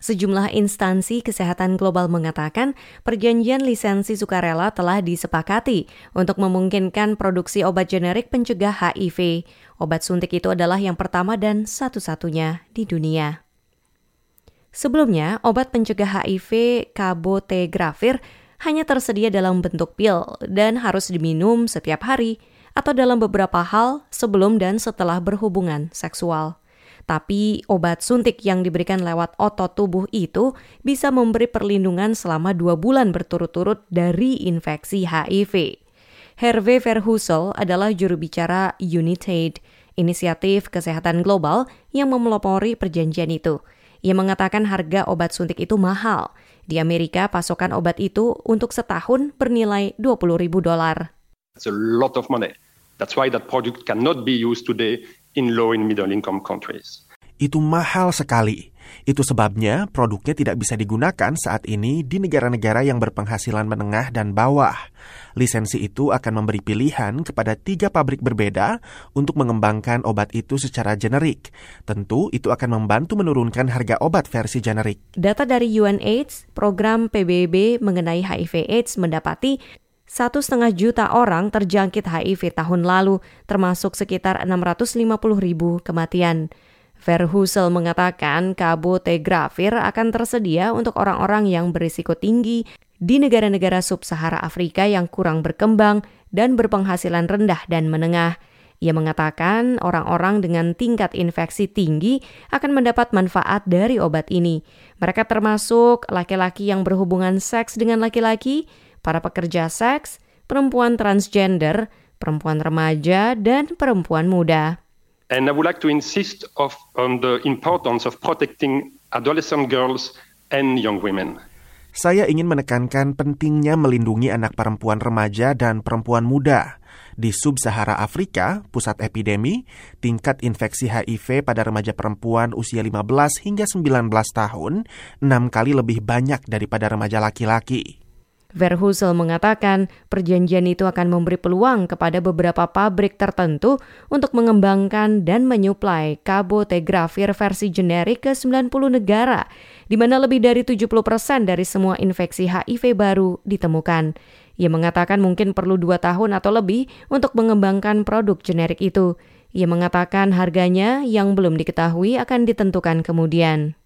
Sejumlah instansi kesehatan global mengatakan perjanjian lisensi sukarela telah disepakati untuk memungkinkan produksi obat generik pencegah HIV. Obat suntik itu adalah yang pertama dan satu-satunya di dunia. Sebelumnya, obat pencegah HIV cabotegravir hanya tersedia dalam bentuk pil dan harus diminum setiap hari atau dalam beberapa hal sebelum dan setelah berhubungan seksual. Tapi obat suntik yang diberikan lewat otot tubuh itu bisa memberi perlindungan selama dua bulan berturut-turut dari infeksi HIV. Hervé Verhusel adalah juru bicara Unitaid, inisiatif kesehatan global yang memelopori perjanjian itu. Ia mengatakan harga obat suntik itu mahal. Di Amerika, pasokan obat itu untuk setahun bernilai 20 ribu dolar. It's a lot of money. That's why that product cannot be used today in low and middle income countries. Itu mahal sekali. Itu sebabnya produknya tidak bisa digunakan saat ini di negara-negara yang berpenghasilan menengah dan bawah. Lisensi itu akan memberi pilihan kepada tiga pabrik berbeda untuk mengembangkan obat itu secara generik. Tentu itu akan membantu menurunkan harga obat versi generik. Data dari UNAIDS, program PBB mengenai HIV/AIDS mendapati satu setengah juta orang terjangkit HIV tahun lalu, termasuk sekitar 650 ribu kematian. Verhusel mengatakan kabotegravir akan tersedia untuk orang-orang yang berisiko tinggi di negara-negara sub-Sahara Afrika yang kurang berkembang dan berpenghasilan rendah dan menengah. Ia mengatakan orang-orang dengan tingkat infeksi tinggi akan mendapat manfaat dari obat ini. Mereka termasuk laki-laki yang berhubungan seks dengan laki-laki, para pekerja seks, perempuan transgender, perempuan remaja, dan perempuan muda. And I would like to insist of, on the importance of protecting adolescent girls and young women. Saya ingin menekankan pentingnya melindungi anak perempuan remaja dan perempuan muda. Di sub-Sahara Afrika, pusat epidemi, tingkat infeksi HIV pada remaja perempuan usia 15 hingga 19 tahun enam kali lebih banyak daripada remaja laki-laki. Verhusel mengatakan perjanjian itu akan memberi peluang kepada beberapa pabrik tertentu untuk mengembangkan dan menyuplai kabotegravir versi generik ke 90 negara, di mana lebih dari 70 persen dari semua infeksi HIV baru ditemukan. Ia mengatakan mungkin perlu dua tahun atau lebih untuk mengembangkan produk generik itu. Ia mengatakan harganya yang belum diketahui akan ditentukan kemudian.